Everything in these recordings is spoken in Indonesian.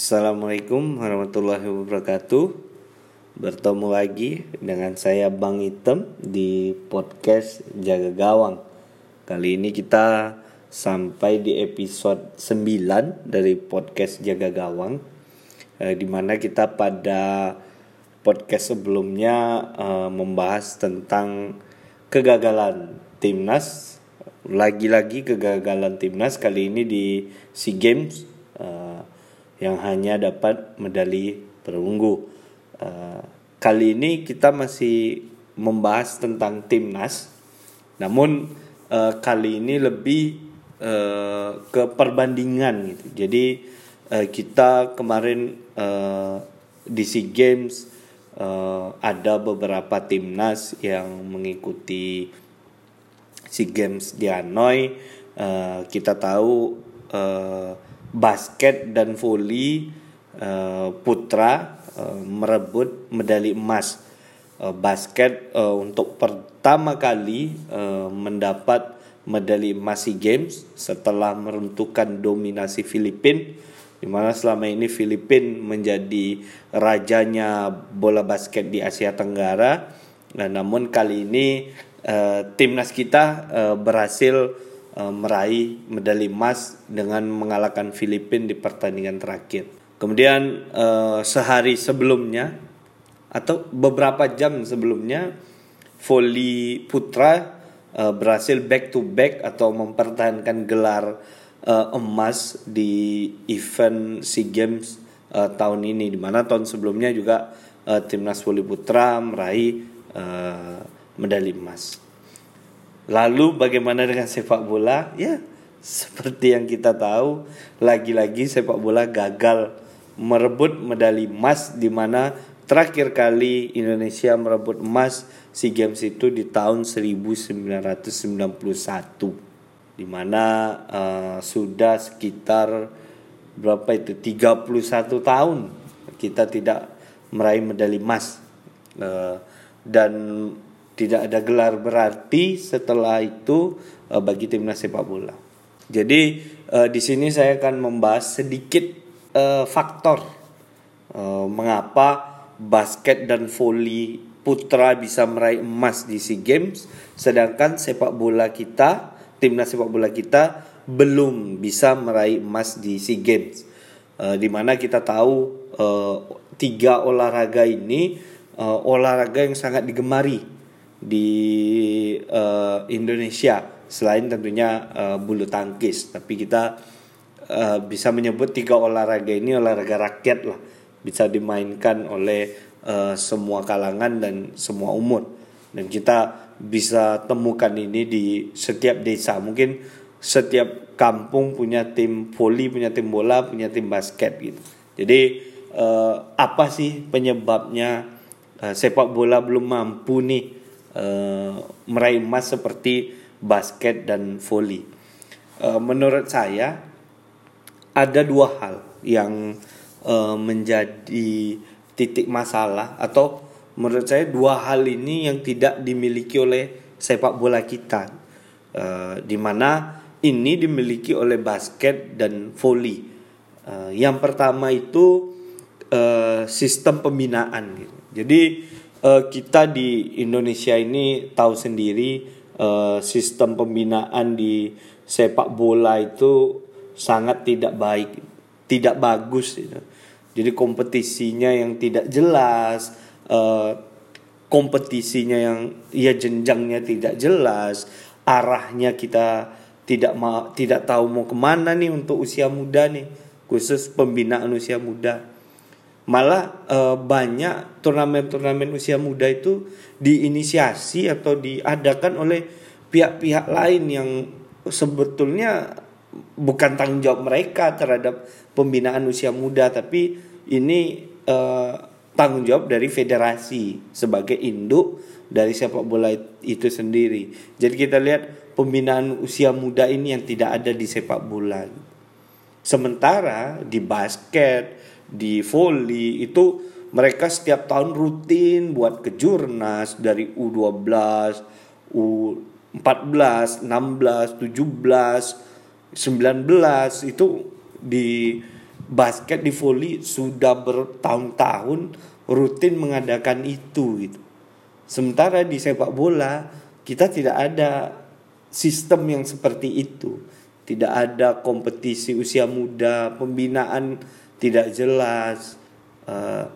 Assalamualaikum warahmatullahi wabarakatuh. Bertemu lagi dengan saya Bang Item di podcast Jaga Gawang. Kali ini kita sampai di episode 9 dari podcast Jaga Gawang eh, Di mana kita pada podcast sebelumnya eh, membahas tentang kegagalan timnas. Lagi-lagi kegagalan timnas kali ini di SEA Games yang hanya dapat medali perunggu. Uh, kali ini kita masih membahas tentang timnas, namun uh, kali ini lebih uh, ke perbandingan gitu. Jadi uh, kita kemarin uh, di SEA Games uh, ada beberapa timnas yang mengikuti SEA Games di Hanoi. Uh, kita tahu uh, basket dan voli uh, putra uh, merebut medali emas uh, basket untuk pertama kali mendapat medali emas SEA Games setelah meruntuhkan dominasi Filipina di mana selama ini Filipina menjadi rajanya bola basket di Asia Tenggara. Nah, namun kali ini timnas kita berhasil uh, meraih medali emas dengan mengalahkan Filipina di pertandingan terakhir. Kemudian uh, sehari sebelumnya atau beberapa jam sebelumnya voli putra uh, berhasil back to back atau mempertahankan gelar emas di event SEA Games tahun ini di mana tahun sebelumnya juga timnas voli putra meraih medali emas. Lalu bagaimana dengan sepak bola? Ya, seperti yang kita tahu, lagi-lagi sepak bola gagal merebut medali emas di mana terakhir kali Indonesia merebut emas SEA Games itu di tahun 1991 di mana uh, sudah sekitar berapa itu 31 tahun kita tidak meraih medali emas uh, dan tidak ada gelar berarti setelah itu uh, bagi timnas sepak bola. Jadi uh, di sini saya akan membahas sedikit uh, faktor uh, mengapa basket dan voli putra bisa meraih emas di SEA Games sedangkan sepak bola kita timnas sepak bola kita belum bisa meraih emas di SEA Games. Uh, di mana kita tahu uh, tiga olahraga ini uh, olahraga yang sangat digemari di uh, Indonesia selain tentunya uh, bulu tangkis. Tapi kita uh, bisa menyebut tiga olahraga ini olahraga rakyat lah. Bisa dimainkan oleh uh, semua kalangan dan semua umur. Dan kita bisa temukan ini di setiap desa. Mungkin setiap kampung punya tim voli punya tim bola punya tim basket gitu. Jadi uh, apa sih penyebabnya uh, sepak bola belum mampu nih uh, meraih emas seperti basket dan voli. Uh, menurut saya ada dua hal yang uh, menjadi titik masalah atau menurut saya dua hal ini yang tidak dimiliki oleh sepak bola kita, uh, di mana ini dimiliki oleh basket dan voli. Uh, yang pertama itu uh, sistem pembinaan. Gitu. Jadi uh, kita di Indonesia ini tahu sendiri uh, sistem pembinaan di sepak bola itu sangat tidak baik, tidak bagus. Gitu. Jadi kompetisinya yang tidak jelas, uh, kompetisinya yang ya jenjangnya tidak jelas, arahnya kita tidak mau tidak tahu mau ke mana nih untuk usia muda nih, khusus pembinaan usia muda malah e, banyak turnamen-turnamen usia muda itu diinisiasi atau diadakan oleh pihak-pihak lain yang sebetulnya bukan tanggung jawab mereka terhadap pembinaan usia muda tapi ini e, tanggung jawab dari federasi sebagai induk dari sepak bola itu sendiri. Jadi kita lihat pembinaan usia muda ini yang tidak ada di sepak bola. Sementara di basket, di volley itu mereka setiap tahun rutin buat kejurnas dari U12, U14, 16, 17, 19 itu di basket di volley sudah bertahun-tahun rutin mengadakan itu gitu. Sementara di sepak bola kita tidak ada sistem yang seperti itu. Tidak ada kompetisi usia muda, pembinaan tidak jelas. Uh,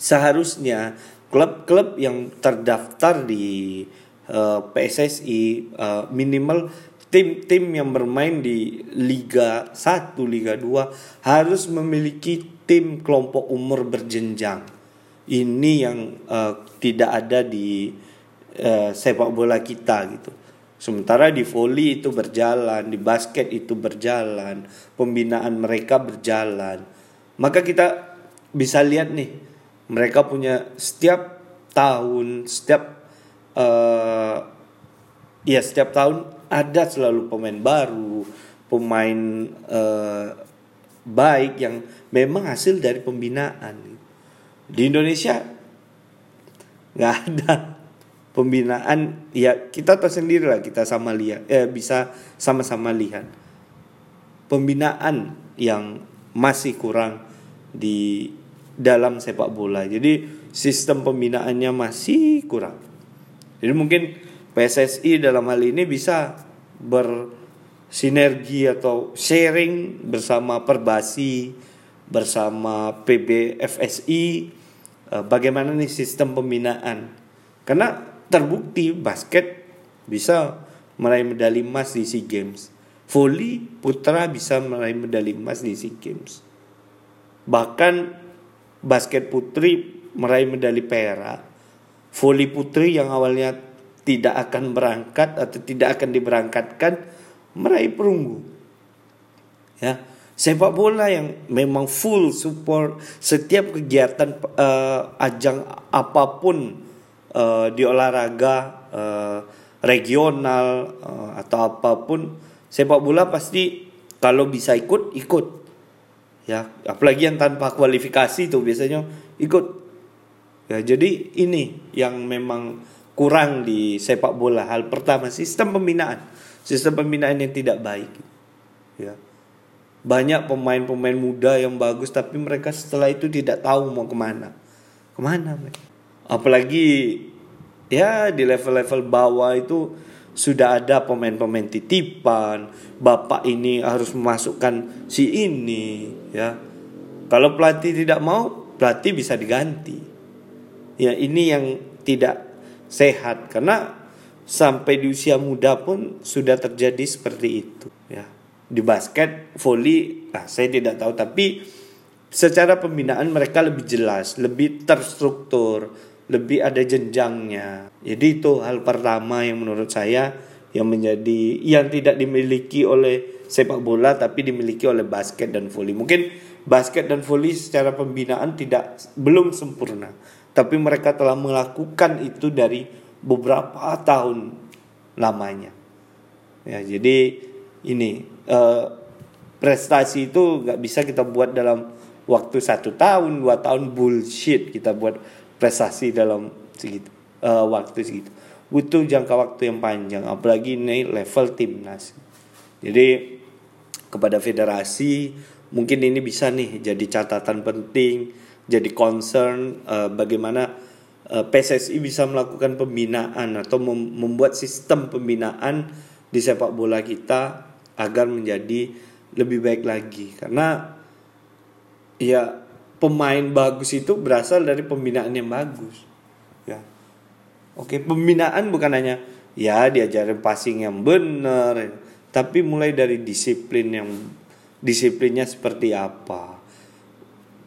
seharusnya klub-klub yang terdaftar di uh, eh, PSSI uh, eh, minimal tim-tim yang bermain di Liga 1, Liga 2 harus memiliki tim kelompok umur berjenjang. Ini yang uh, tidak ada di uh, sepak bola kita gitu. Sementara di volley itu berjalan, di basket itu berjalan, pembinaan mereka berjalan. Maka kita bisa lihat nih, mereka punya setiap tahun, setiap uh, ya setiap tahun ada selalu pemain baru, pemain uh, baik yang memang hasil dari pembinaan. Di Indonesia nggak ada pembinaan ya kita tahu sendiri lah kita sama lihat eh, bisa sama-sama lihat. Pembinaan yang masih kurang di dalam sepak bola. Jadi sistem pembinaannya masih kurang. Jadi mungkin PSSI dalam hal ini bisa bersinergi atau sharing bersama Perbasi, bersama PBFSI, eh, bagaimana nih sistem pembinaan. Karena terbukti basket bisa meraih medali emas di SEA Games. Volley putra bisa meraih medali emas di SEA Games. Bahkan basket putri meraih medali perak. Volley putri yang awalnya tidak akan berangkat atau tidak akan diberangkatkan meraih perunggu. Ya, sepak bola yang memang full support setiap kegiatan uh, ajang apa pun uh, di olahraga uh, regional uh, atau apa pun sepak bola pasti kalau bisa ikut ikut ya apalagi yang tanpa kualifikasi itu biasanya ikut ya jadi ini yang memang kurang di sepak bola. Hal pertama sistem pembinaan, sistem pembinaan yang tidak baik. Ya. Banyak pemain-pemain muda yang bagus tapi mereka setelah itu tidak tahu mau ke mana. Ke mana mereka? Apalagi ya di level-level bawah itu sudah ada pemain-pemain titipan. Bapak ini harus memasukkan si ini ya. Kalau pelatih tidak mau, pelatih bisa diganti. Ya ini yang tidak sehat karena sampai di usia muda pun sudah terjadi seperti itu ya di basket volley nah saya tidak tahu tapi secara pembinaan mereka lebih jelas lebih terstruktur lebih ada jenjangnya. Jadi itu hal pertama yang menurut saya yang menjadi yang tidak dimiliki oleh sepak bola tapi dimiliki oleh basket dan volley mungkin basket dan volley secara pembinaan tidak belum sempurna tapi mereka telah melakukan itu dari beberapa tahun lamanya. Ya, jadi ini eh, prestasi itu nggak bisa kita buat dalam waktu satu tahun, dua tahun bullshit kita buat prestasi dalam segitu eh, waktu segitu. Butuh jangka waktu yang panjang, apalagi ini level timnas. Jadi kepada federasi mungkin ini bisa nih jadi catatan penting jadi concern uh, bagaimana uh, eh, PSSI bisa melakukan pembinaan atau mem membuat sistem pembinaan di sepak bola kita agar menjadi lebih baik lagi karena ya pemain bagus itu berasal dari pembinaan yang bagus ya oke pembinaan bukan hanya ya diajarin passing yang benar tapi mulai dari disiplin yang disiplinnya seperti apa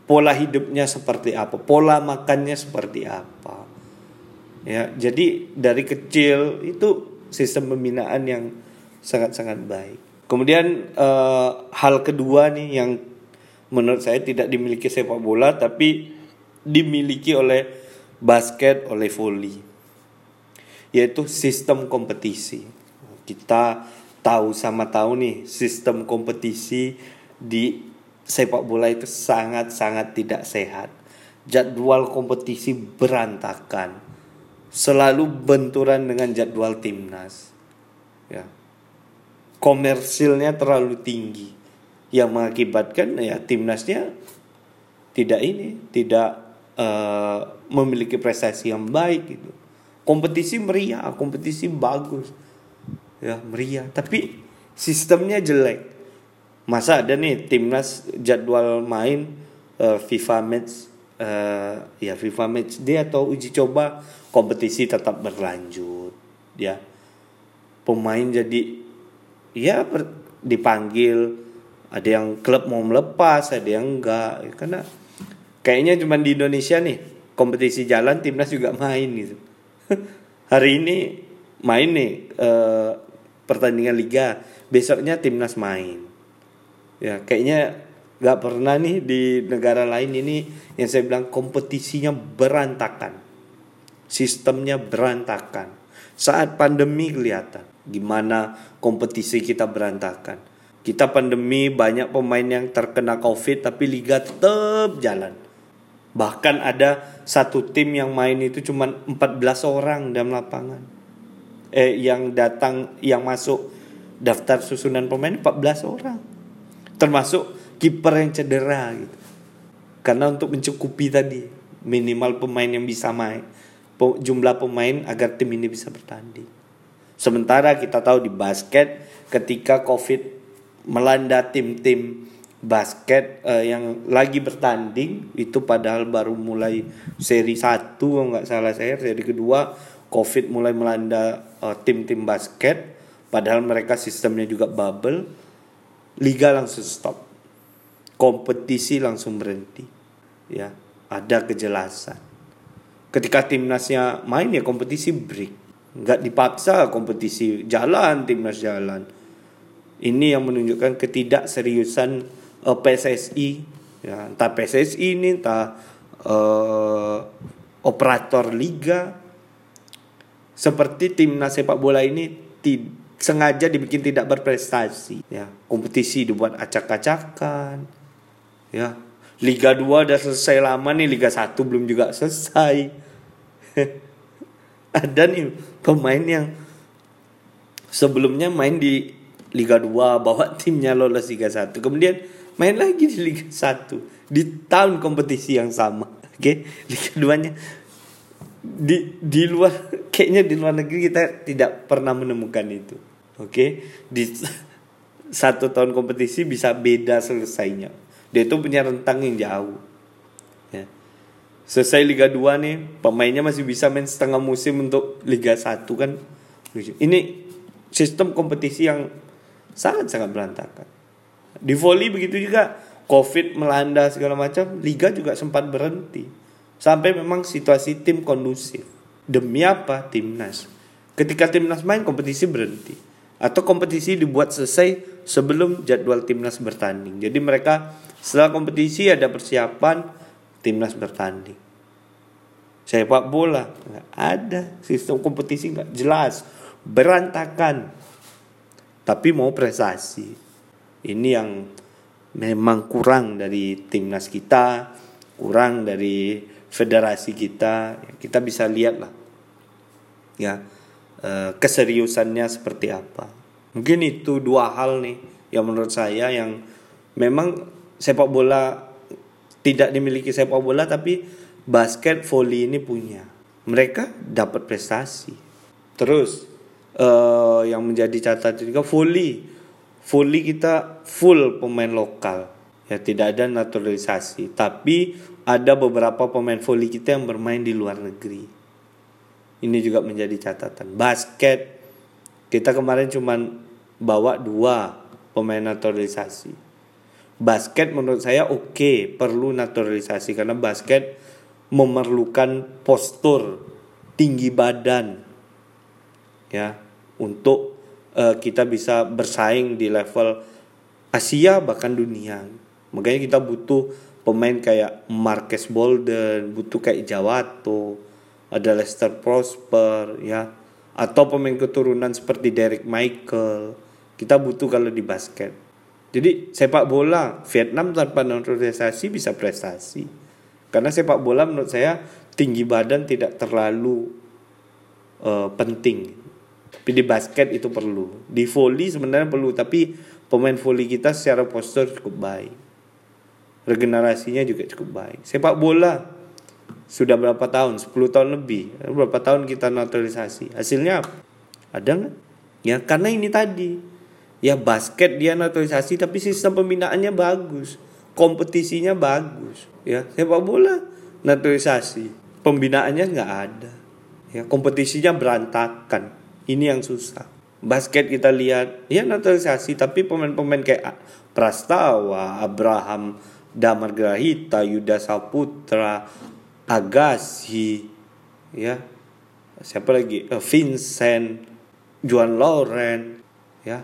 pola hidupnya seperti apa, pola makannya seperti apa. Ya, jadi dari kecil itu sistem pembinaan yang sangat-sangat baik. Kemudian uh, hal kedua nih yang menurut saya tidak dimiliki sepak bola tapi dimiliki oleh basket, oleh volley. Yaitu sistem kompetisi. Kita tahu sama tahu nih sistem kompetisi di sepak bola itu sangat-sangat tidak sehat. Jadwal kompetisi berantakan. Selalu benturan dengan jadwal timnas. Ya. Komersilnya terlalu tinggi. Yang mengakibatkan ya timnasnya tidak ini tidak uh, memiliki prestasi yang baik gitu. Kompetisi meriah kompetisi bagus. Ya meriah. Tapi sistemnya jelek. Masa ada nih timnas jadwal main uh, FIFA match uh, ya FIFA match dia atau uji coba kompetisi tetap berlanjut ya. Pemain jadi ya dipanggil ada yang klub mau melepas ada yang enggak. Karena kayaknya cuma di Indonesia nih kompetisi jalan timnas juga main gitu. Hari ini main nih eh, pertandingan liga. Besoknya timnas main. Ya kayaknya nggak pernah nih di negara lain ini yang saya bilang kompetisinya berantakan. Sistemnya berantakan. Saat pandemi kelihatan gimana kompetisi kita berantakan kita pandemi banyak pemain yang terkena covid tapi liga tetap jalan. Bahkan ada satu tim yang main itu cuma 14 orang dalam lapangan. Eh yang datang yang masuk daftar susunan pemain 14 orang. Termasuk kiper yang cedera gitu. Karena untuk mencukupi tadi minimal pemain yang bisa main jumlah pemain agar tim ini bisa bertanding. Sementara kita tahu di basket ketika Covid melanda tim-tim basket uh, yang lagi bertanding. Itu padahal baru mulai seri 1 kalau nggak salah saya seri kedua. Covid mulai melanda uh, tim-tim basket. Padahal mereka sistemnya juga bubble. Liga langsung stop. Kompetisi langsung berhenti. Ya ada kejelasan. Ketika timnasnya main ya kompetisi break. Nggak dipaksa kompetisi jalan timnas jalan ini yang menunjukkan ketidakseriusan uh, eh, PSSI ya entah PSSI ini entah uh, operator liga. Seperti timnas sepak bola ini sengaja dibikin tidak berprestasi. Ya kompetisi dibuat acak-acakan. Ya Liga 2 udah selesai lama nih Liga 1 belum juga selesai. Ada nih pemain yang sebelumnya main di Liga 2 bawa timnya lolos Liga 1 kemudian main lagi di Liga 1 di tahun kompetisi yang sama oke okay? Liga 2 nya di di luar kayaknya di luar negeri kita tidak pernah menemukan itu oke okay? di satu tahun kompetisi bisa beda selesainya dia itu punya rentang yang jauh ya selesai Liga 2 nih pemainnya masih bisa main setengah musim untuk Liga 1 kan ini sistem kompetisi yang sangat-sangat berantakan. Di volley begitu juga Covid melanda segala macam, liga juga sempat berhenti. Sampai memang situasi tim kondusif. Demi apa? Timnas. Ketika timnas main kompetisi berhenti atau kompetisi dibuat selesai sebelum jadwal timnas bertanding. Jadi mereka setelah kompetisi ada persiapan timnas bertanding. Sepak bola nggak ada sistem kompetisi nggak jelas berantakan tapi mau prestasi. Ini yang memang kurang dari timnas kita, kurang dari federasi kita. Kita bisa lihat lah, ya eh, keseriusannya seperti apa. Mungkin itu dua hal nih yang menurut saya yang memang sepak bola tidak dimiliki sepak bola tapi basket volley ini punya. Mereka dapat prestasi. Terus uh, yang menjadi catatan juga volley. Volley kita full pemain lokal. Ya tidak ada naturalisasi. Tapi ada beberapa pemain volley kita yang bermain di luar negeri. Ini juga menjadi catatan. Basket kita kemarin cuma bawa dua pemain naturalisasi. Basket menurut saya oke okay, perlu naturalisasi. Karena basket memerlukan postur tinggi badan. Ya untuk uh, kita bisa bersaing di level Asia bahkan dunia. Makanya kita butuh pemain kayak Marques Bolden, butuh kayak Jawato, ada Lester Prosper ya, atau pemain keturunan seperti Derek Michael. Kita butuh kalau di basket. Jadi sepak bola Vietnam tanpa naturalisasi bisa prestasi. Karena sepak bola menurut saya tinggi badan tidak terlalu uh, penting tapi di basket itu perlu. Di volley sebenarnya perlu, tapi pemain volley kita secara postur cukup baik. Regenerasinya juga cukup baik. Sepak bola sudah berapa tahun? 10 tahun lebih. Berapa tahun kita naturalisasi? Hasilnya ada nggak? Ya karena ini tadi. Ya basket dia naturalisasi tapi sistem pembinaannya bagus. Kompetisinya bagus. Ya sepak bola naturalisasi. Pembinaannya nggak ada. Ya kompetisinya berantakan ini yang susah. Basket kita lihat ya naturalisasi tapi pemain-pemain kayak Prastawa Abraham Damar Grahita Yuda Saputra Agassi ya. Siapa lagi? Uh, Vincent Juan Loren ya.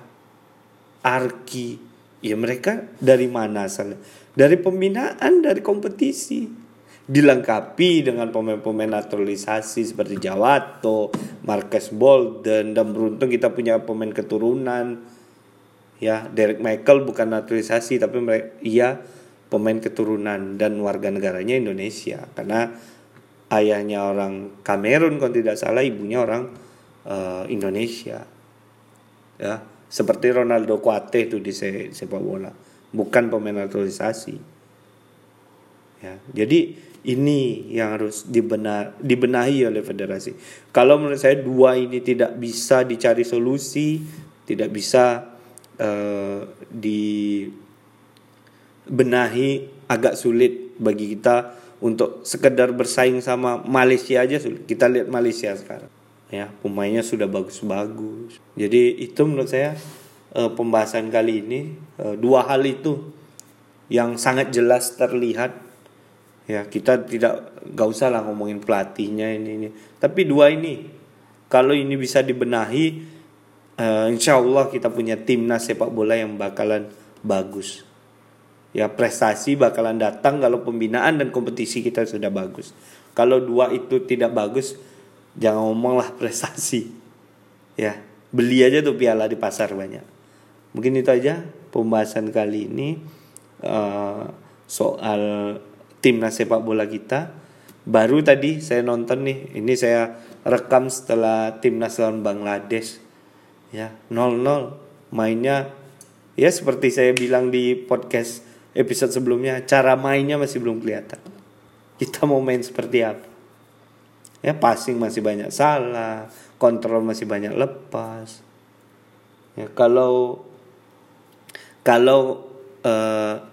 Arki. Ya mereka dari mana asalnya dari pembinaan dari kompetisi dilengkapi dengan pemain-pemain naturalisasi seperti Jawato, Marcus Bolden dan beruntung kita punya pemain keturunan. Ya Derek Michael bukan naturalisasi tapi mereka iya pemain keturunan dan warga negaranya Indonesia. Karena ayahnya orang Kamerun kalau tidak salah ibunya orang uh, Indonesia. Ya seperti Ronaldo Kuate itu di sepak bola. Bukan pemain naturalisasi ya jadi ini yang harus dibenar, dibenahi oleh federasi. Kalau menurut saya dua ini tidak bisa dicari solusi, tidak bisa uh, dibenahi, agak sulit bagi kita untuk sekedar bersaing sama Malaysia aja sulit. Kita lihat Malaysia sekarang, ya pemainnya sudah bagus-bagus. Jadi itu menurut saya uh, pembahasan kali ini uh, dua hal itu yang sangat jelas terlihat ya kita tidak gak usah lah ngomongin pelatihnya ini ini. Tapi dua ini kalau ini bisa dibenahi uh, insya Allah kita punya timnas sepak bola yang bakalan bagus. Ya prestasi bakalan datang kalau pembinaan dan kompetisi kita sudah bagus. Kalau dua itu tidak bagus jangan ngomong lah prestasi. Ya beli aja tuh piala di pasar banyak. Mungkin itu aja pembahasan kali ini uh, soal timnas sepak bola kita. Baru tadi saya nonton nih, ini saya rekam setelah timnas lawan Bangladesh. Ya, 0-0 mainnya ya seperti saya bilang di podcast episode sebelumnya, cara mainnya masih belum kelihatan. Kita mau main seperti apa? Ya, passing masih banyak salah, kontrol masih banyak lepas. Ya, kalau kalau uh,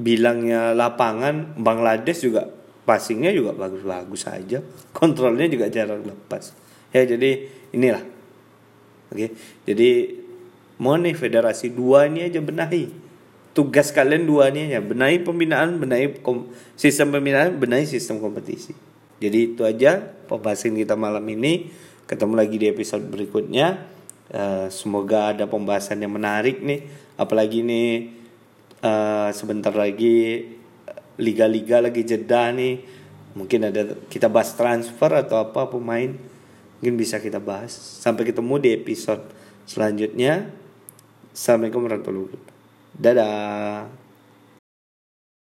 bilangnya lapangan Bangladesh juga passingnya juga bagus-bagus saja kontrolnya juga jarang lepas. Ya jadi inilah. Oke jadi mau nih federasi dua ini aja benahi. Tugas kalian dua ini aja benahi pembinaan benahi sistem pembinaan benahi sistem kompetisi. Jadi itu aja pembahasan kita malam ini. Ketemu lagi di episode berikutnya. Uh, semoga ada pembahasan yang menarik nih. Apalagi nih uh, sebentar lagi liga-liga lagi jeda nih. Mungkin ada kita bahas transfer atau apa pemain. Mungkin bisa kita bahas. Sampai ketemu di episode selanjutnya. Assalamualaikum warahmatullahi wabarakatuh. Dadah